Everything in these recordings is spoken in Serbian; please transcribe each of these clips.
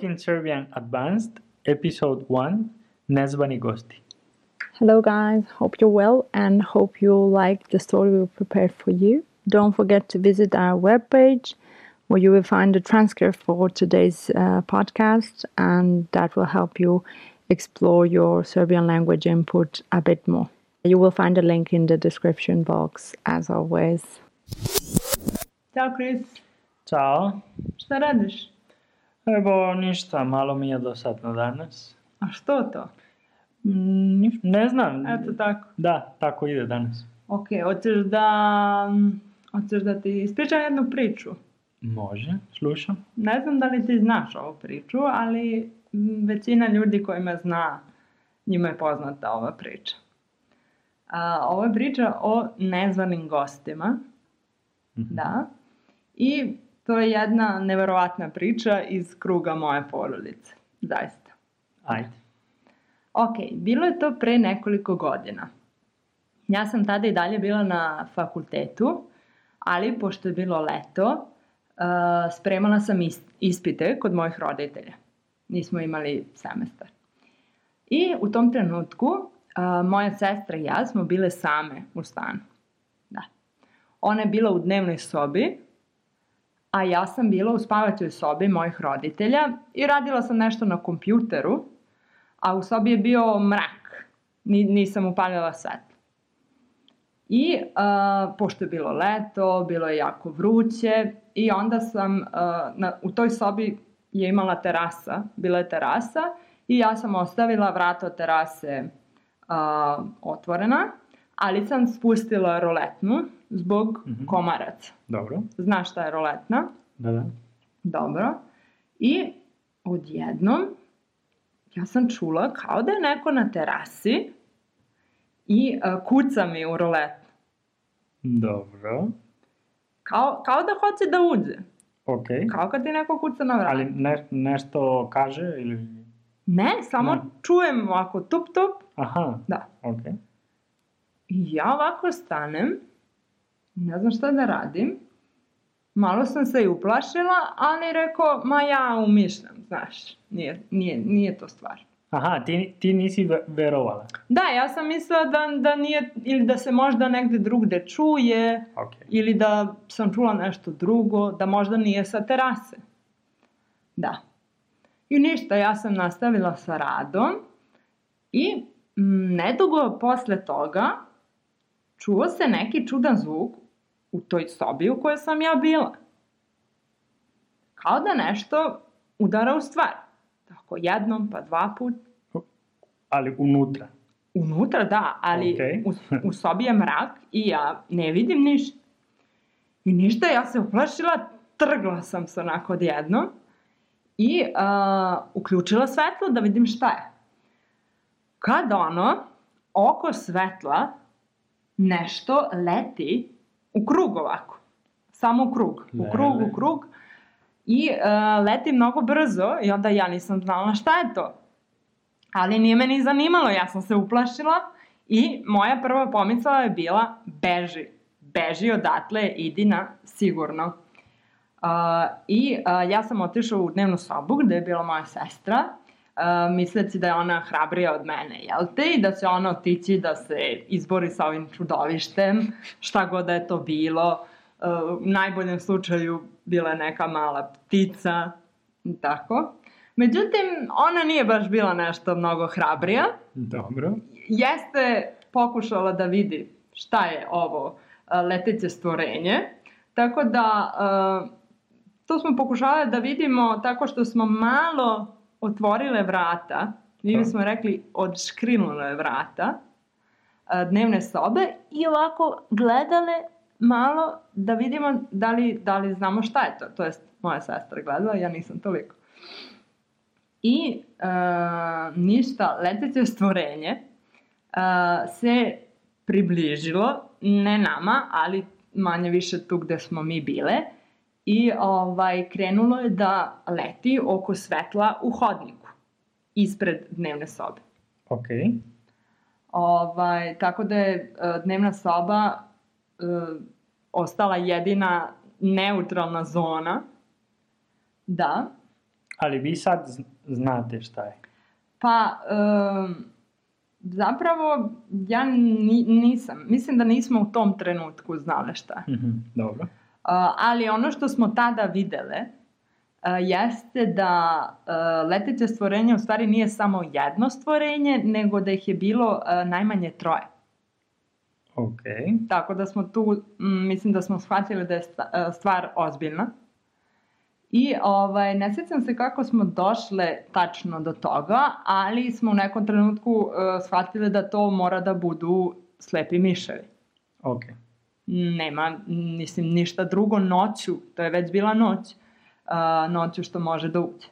Talking Serbian Advanced, Episode 1, Nezvani gosti. Hello, guys. Hope you're well and hope you like the story we prepared for you. Don't forget to visit our webpage where you will find the transcript for today's uh, podcast, and that will help you explore your Serbian language input a bit more. You will find a link in the description box, as always. Ćao, Kris. Ćao. Šta radiš? Evo, ništa, malo mi je dosadno danas. A što to? Mm, Ne znam. Eto tako. Da, tako ide danas. Ok, hoćeš da... Hoćeš da ti ispričam jednu priču. Može, slušam. Ne znam da li ti znaš ovu priču, ali većina ljudi koji me zna, njima je poznata ova priča. A, ovo je priča o nezvanim gostima. Da. I to je jedna neverovatna priča iz kruga moje porodice. Zaista. Ajde. Ok, bilo je to pre nekoliko godina. Ja sam tada i dalje bila na fakultetu, ali pošto je bilo leto, uh, spremala sam is- ispite kod mojih roditelja. Nismo imali semestar. I u tom trenutku uh, moja sestra i ja smo bile same u stanu. Da. Ona je bila u dnevnoj sobi, a ja sam bila u spavaćoj sobi mojih roditelja i radila sam nešto na kompjuteru, a u sobi je bio mrak. Ni, nisam upalila svetlo. I uh, pošto je bilo leto, bilo je jako vruće i onda sam, uh, na, u toj sobi je imala terasa, bila je terasa i ja sam ostavila vrata od terase uh, otvorena, ali sam spustila roletnu zbog Mhm. komaraca. Dobro. Znaš šta je roletna? Da, da. Dobro. I odjednom ja sam čula kao da je neko na terasi i uh, kuca mi u roletnu. Dobro. Kao, kao da hoće da uđe. Ok. Kao kad ti neko kuca na vrat. Ali ne, nešto kaže ili... Ne, samo Ne. čujem ovako tup tup. Aha, Da. ok. I ja ovako stanem, ne znam šta da radim. Malo sam se i uplašila, ali rekao, ma ja umišljam, znaš, nije, nije, nije to stvar. Aha, ti, ti nisi ve- verovala. Da, ja sam mislila da, da nije, ili da se možda negde drugde čuje, Ok. ili da sam čula nešto drugo, da možda nije sa terase. Da. I ništa, ja sam nastavila sa radom i mm, nedugo posle toga čuo se neki čudan zvuk u toj sobi u kojoj sam ja bila. Kao da nešto udara u stvar. Tako jednom, pa dva put. Ali unutra. Unutra da, ali Okej. u, u sobi je mrak i ja ne vidim ništa. I ništa, ja se uplašila, trgla sam se onako odjednom i uh, uključila svetlo da vidim šta je. Kad ono, oko svetla, nešto leti u krug ovako. Samo u krug. U krug, u Lele. krug. I uh, leti mnogo brzo i onda ja nisam znala šta je to. Ali nije me ni zanimalo, ja sam se uplašila i moja prva pomisla je bila beži. Beži odatle, idi na sigurno. Uh, I uh, ja sam otišla u dnevnu sobu gde je bila moja sestra, uh, misleći da je ona hrabrija od mene, jel te? I da će ona otići da se izbori sa ovim čudovištem, šta god da je to bilo. Uh, u najboljem slučaju bila je neka mala ptica i tako. Međutim, ona nije baš bila nešto mnogo hrabrija. Dobro. Jeste pokušala da vidi šta je ovo leteće stvorenje. Tako da, to smo pokušavali da vidimo tako što smo malo otvorile vrata. Mi bismo rekli odškrinule vrata a, dnevne sobe i ovako gledale malo da vidimo da li, da li znamo šta je to. To jest, moja sestra gledala, ja nisam toliko. I e, ništa, leteće stvorenje e, se približilo, ne nama, ali manje više tu gde smo mi bile, i ovaj, krenulo je da leti oko svetla u hodniku, ispred dnevne sobe. Ok. Ovaj, tako da je e, dnevna soba e, ostala jedina neutralna zona. Da. Ali vi sad znate šta je. Pa, um, zapravo, ja ni, nisam. Mislim da nismo u tom trenutku znale šta je. Mhm, Dobro. Ali ono što smo tada videle uh, jeste da uh, leteće stvorenje u stvari nije samo jedno stvorenje, nego da ih je bilo uh, najmanje troje. Ok. Tako da smo tu, mm, mislim da smo shvatili da je stvar ozbiljna. I ovaj, ne sjećam se kako smo došle tačno do toga, ali smo u nekom trenutku uh, shvatili da to mora da budu slepi miševi. Ok. Nema, mislim, ništa drugo noću, to je već bila noć, uh, noću što može da uđe.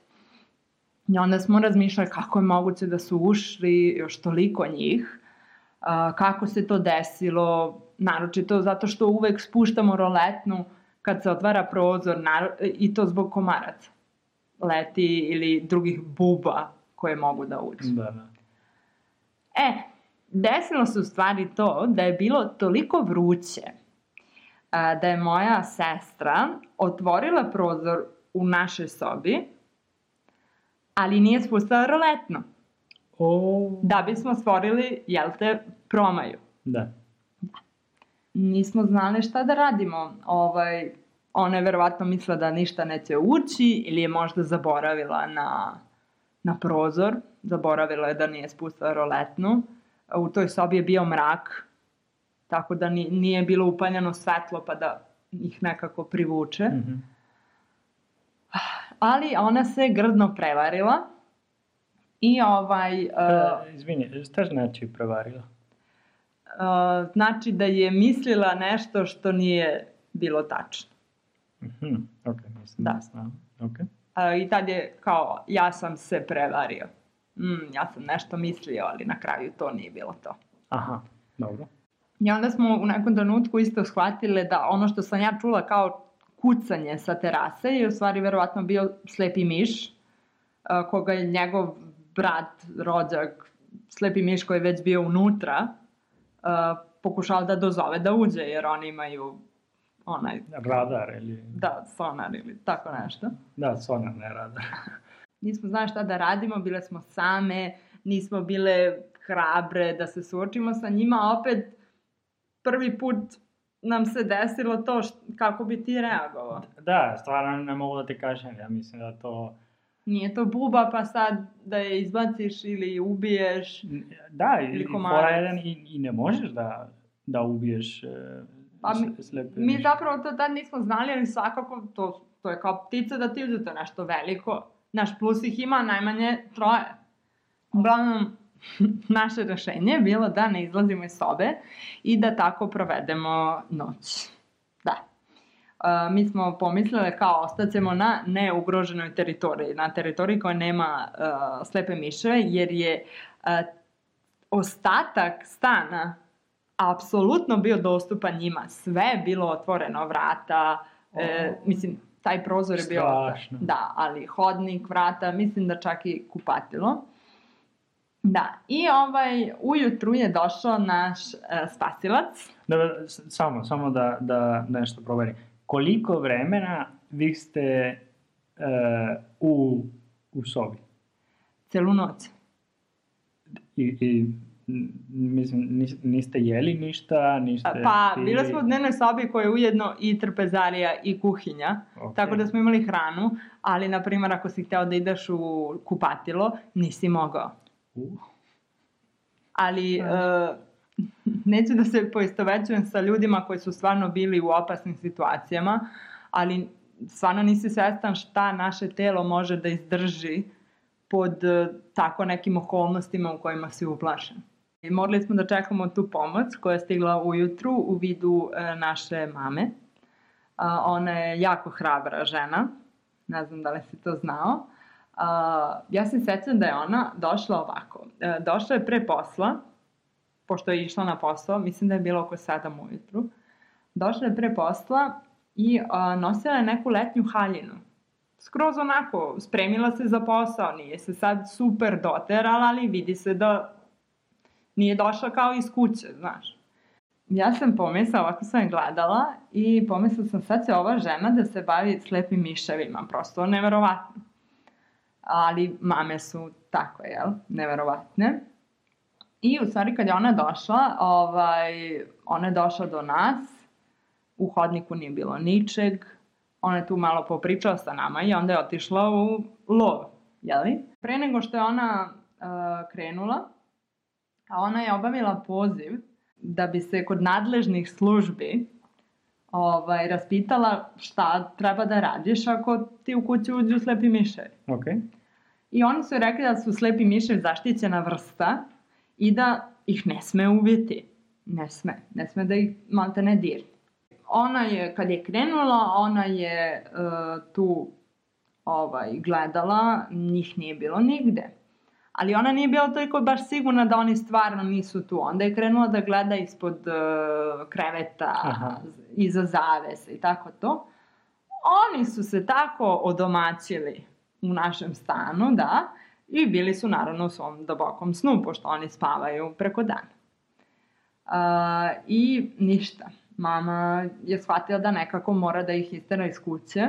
I onda smo razmišljali kako je moguće da su ušli još toliko njih, uh, kako se to desilo, naročito zato što uvek spuštamo roletnu kad se otvara prozor naro- i to zbog komaraca. Leti ili drugih buba koje mogu da uđu. Da, da. E, desilo se u stvari to da je bilo toliko vruće da je moja sestra otvorila prozor u našoj sobi, ali nije spustila roletno, O, da bismo stvorili, jel te, promaju. da. Nismo znali šta da radimo. Ovaj, ona je verovatno mislila da ništa neće ući ili je možda zaboravila na, na prozor. Zaboravila je da nije spustila roletnu. U toj sobi je bio mrak, tako da ni, nije bilo upaljeno svetlo pa da ih nekako privuče. Mhm. Ali ona se grdno prevarila i ovaj... E, Uh, izvini, šta znači prevarila? uh, znači da je mislila nešto što nije bilo tačno. Mhm, ok, mislim Da. da znam. Ok. A, I tad je kao, ja sam se prevario. Mm, ja sam nešto mislio, ali na kraju to nije bilo to. Aha, dobro. I onda smo u nekom trenutku isto shvatile da ono što sam ja čula kao kucanje sa terase je u stvari verovatno bio slepi miš, a, koga je njegov brat, rođak, slepi miš koji je već bio unutra, a, pokušao da dozove da uđe, jer oni imaju onaj, Radar ili... da, sonar ili tako nešto. Da, sonar, ne radar. nismo znali šta da radimo, bile smo same, nismo bile hrabre da se suočimo sa njima, opet prvi put nam se desilo to št, kako bi ti reagovao. Da, stvarno ne mogu da ti kažem, ja mislim da to... Nije to buba pa sad da je izbaciš ili ubiješ. Da, Ili fora jedan, i, i ne možeš da, da ubiješ e, Pa mi- slepe Mi zapravo to tad nismo znali, ali svakako to, to je kao ptica da ti uzete nešto veliko. Naš plus ih ima najmanje troje. Uglavnom, naše rešenje je bilo da ne izlazimo iz sobe i da tako provedemo noć. Da. Uh, mi smo pomislile kao ostaćemo na neugroženoj teritoriji, na teritoriji koja nema uh, slepe miševe, jer je uh, ostatak stana apsolutno bio dostupan njima. Sve je bilo otvoreno, vrata, e, mislim, taj prozor je bio... Strašno. Da, ali hodnik, vrata, mislim da čak i kupatilo. Da, i ovaj, ujutru je došao naš e, spasilac. Da, samo, samo da, da nešto proverim. Koliko vremena vi ste e, u, u sobi? Celu noć. I, i mislim, nis- niste jeli ništa, niste... Pa, pili? bile smo u dnevnoj sobi koja je ujedno i trpezarija i kuhinja, Ok. tako da smo imali hranu, ali, na primjer, ako si hteo da ideš u kupatilo, nisi mogao. U, ali uh, neću da se poistovećujem sa ljudima koji su stvarno bili u opasnim situacijama, ali stvarno nisi svestan šta naše telo može da izdrži pod uh, tako nekim okolnostima u kojima si uplašen. I morali smo da čekamo tu pomoć koja je stigla ujutru u vidu uh, naše mame. A, ona je jako hrabra žena, ne znam da li si to znao. A, ja se sećam da je ona došla ovako. E, došla je pre posla, pošto je išla na posao, mislim da je bilo oko 7 ujutru. Došla je pre posla i a, nosila je neku letnju haljinu. Skroz onako, spremila se za posao, nije se sad super doterala, ali vidi se da nije došla kao iz kuće, znaš. Ja sam pomislila, ovako sam je gledala i pomislila sam sad će ova žena da se bavi slepim miševima, prosto neverovatno. Ali mame su tako, jel, neverovatne. I u stvari kad je ona došla, ovaj, ona je došla do nas, u hodniku nije bilo ničeg, ona je tu malo popričala sa nama i onda je otišla u lov, jeli? Pre nego što je ona uh, krenula, a ona je obavila poziv da bi se kod nadležnih službi ovaj, raspitala šta treba da radiš ako ti u kući uđu slepi miševi. Ok. I oni su rekli da su slepi miševi zaštićena vrsta i da ih ne sme ubiti. Ne sme. Ne sme da ih malte ne dirne. Ona je, kad je krenula, ona je uh, tu ovaj, gledala, njih nije bilo nigde. Ali ona nije bila toliko baš sigurna da oni stvarno nisu tu. Onda je krenula da gleda ispod uh, kreveta, Aha. iza zavesa i tako to. Oni su se tako odomaćili u našem stanu, da, i bili su naravno u svom dubokom snu, pošto oni spavaju preko dana. Uh, I ništa. Mama je shvatila da nekako mora da ih istera iz kuće.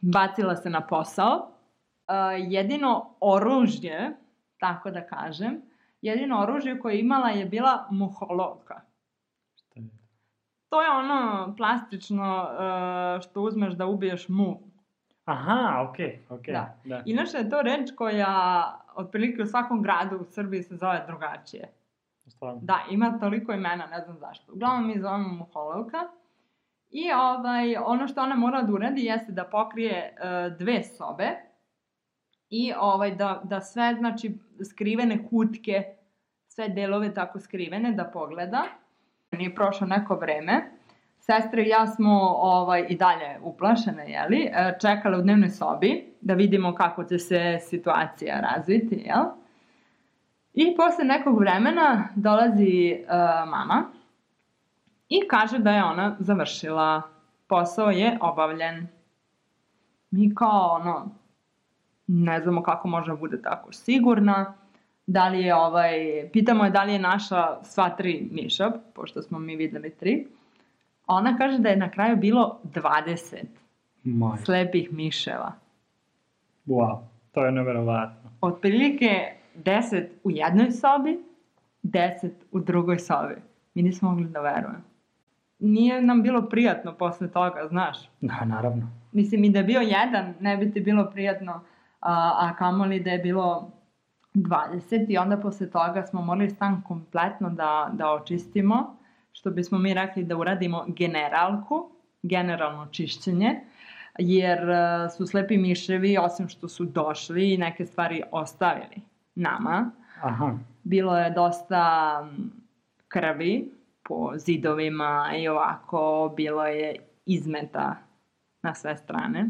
Bacila se na posao. Uh, jedino oružje, tako da kažem, jedino oružje koje je imala je bila muholovka. Šta je? To je ono plastično uh, što uzmeš da ubiješ mu. Aha, ok, ok. Da. da. Inače je to reč koja otprilike u svakom gradu u Srbiji se zove drugačije. Stvarno. Da, ima toliko imena, ne znam zašto. Uglavnom mi zovemo muholovka. I ovaj, ono što ona mora da uradi jeste da pokrije uh, dve sobe i ovaj, da, da sve, znači, skrivene kutke, sve delove tako skrivene da pogleda. Nije prošlo neko vreme. Sestre i ja smo ovaj, i dalje uplašene, jeli, e, čekale u dnevnoj sobi da vidimo kako će se situacija razviti, jel? I posle nekog vremena dolazi uh, mama i kaže da je ona završila. Posao je obavljen. Mi kao ono, ne znamo kako može bude tako sigurna. Da li je ovaj, pitamo je da li je naša sva tri miša, pošto smo mi videli tri. Ona kaže da je na kraju bilo 20 Moj. slepih miševa. Wow, to je neverovatno. otprilike 10 u jednoj sobi, 10 u drugoj sobi. Mi nismo mogli da verujemo. Nije nam bilo prijatno posle toga, znaš. Da, naravno. Mislim, i da je bio jedan, ne bi ti bilo prijatno, a, a kamoli da je bilo 20 i onda posle toga smo morali stan kompletno da, da očistimo, što bismo mi rekli da uradimo generalku, generalno čišćenje, jer e, su slepi miševi, osim što su došli i neke stvari ostavili nama, Aha. bilo je dosta krvi po zidovima i ovako, bilo je izmeta na sve strane.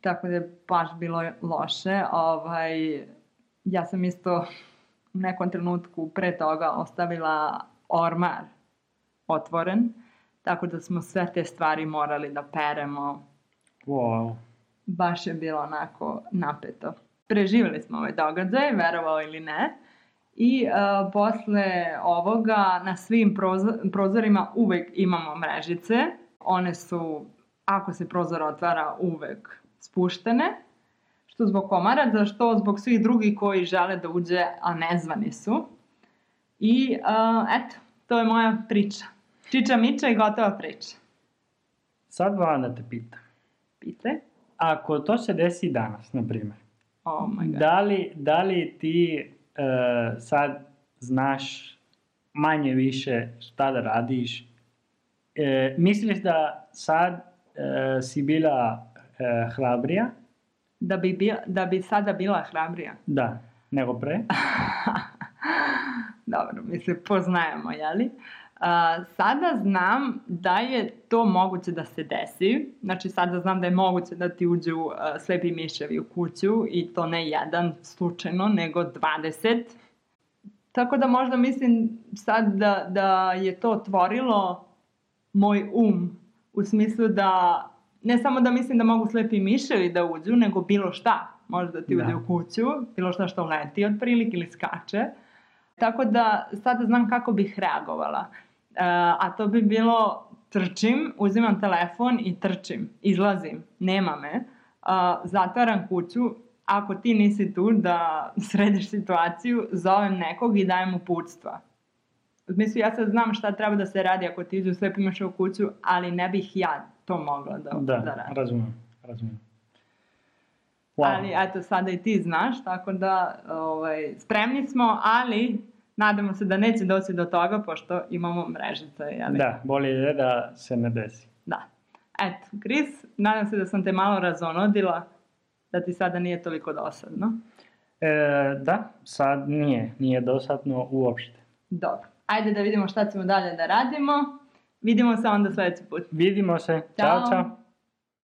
Tako da je baš bilo loše. Ovaj, ja sam isto u nekom trenutku pre toga ostavila ormar otvoren, tako da smo sve te stvari morali da peremo. Wow. Baš je bilo onako napeto. Preživjeli smo ovaj događaj, verovao ili ne. I uh, posle ovoga na svim prozo- prozorima uvek imamo mrežice. One su, ako se prozor otvara, uvek spuštene. Što zbog komaraca, što zbog svih drugih koji žele da uđe, a nezvani su. I uh, eto, to je moja priča. Čiča miča i gotova priča. Sad vam da te pitam. Pite? Ako to se desi danas, na primjer, Oh my god. da li, da li ti e, sad znaš manje više šta da radiš? E, misliš da sad e, si bila e, hrabrija? Da bi, bila, da bi sada bila hrabrija. Da, nego pre? Dobro, mi se poznajemo, jeli? A, sada znam da je to moguće da se desi. Znači, sada znam da je moguće da ti uđu a, slepi miševi u kuću i to ne jedan slučajno, nego 20. Tako da možda mislim sad da, da je to otvorilo moj um u smislu da ne samo da mislim da mogu slepi miševi da uđu, nego bilo šta može da ti Da. uđe u kuću, bilo šta što leti otprilike ili skače. Tako da sada znam kako bih reagovala. E, a to bi bilo trčim, uzimam telefon i trčim, izlazim, nema me, a, zatvaram kuću ako ti nisi tu da središ situaciju, zovem nekog i dajem uputstva. U smislu, ja sad znam šta treba da se radi ako ti izu sve imaš u kuću, ali ne bih ja to mogla da, Da, da radim. razumem, razumem. Wow. Ali eto, sada i ti znaš, tako da ovaj, spremni smo, ali nadamo se da neće doći do toga, pošto imamo mrežice. Jeli? Da, bolje je da se ne desi. Da. Eto, Kris, nadam se da sam te malo razonodila, da ti sada nije toliko dosadno. E, da, sad nije, nije dosadno uopšte. Dobro. Ajde da vidimo šta ćemo dalje da radimo. Vidimo se onda sledeći put. Vidimo se. Ćao. Ćao, čao.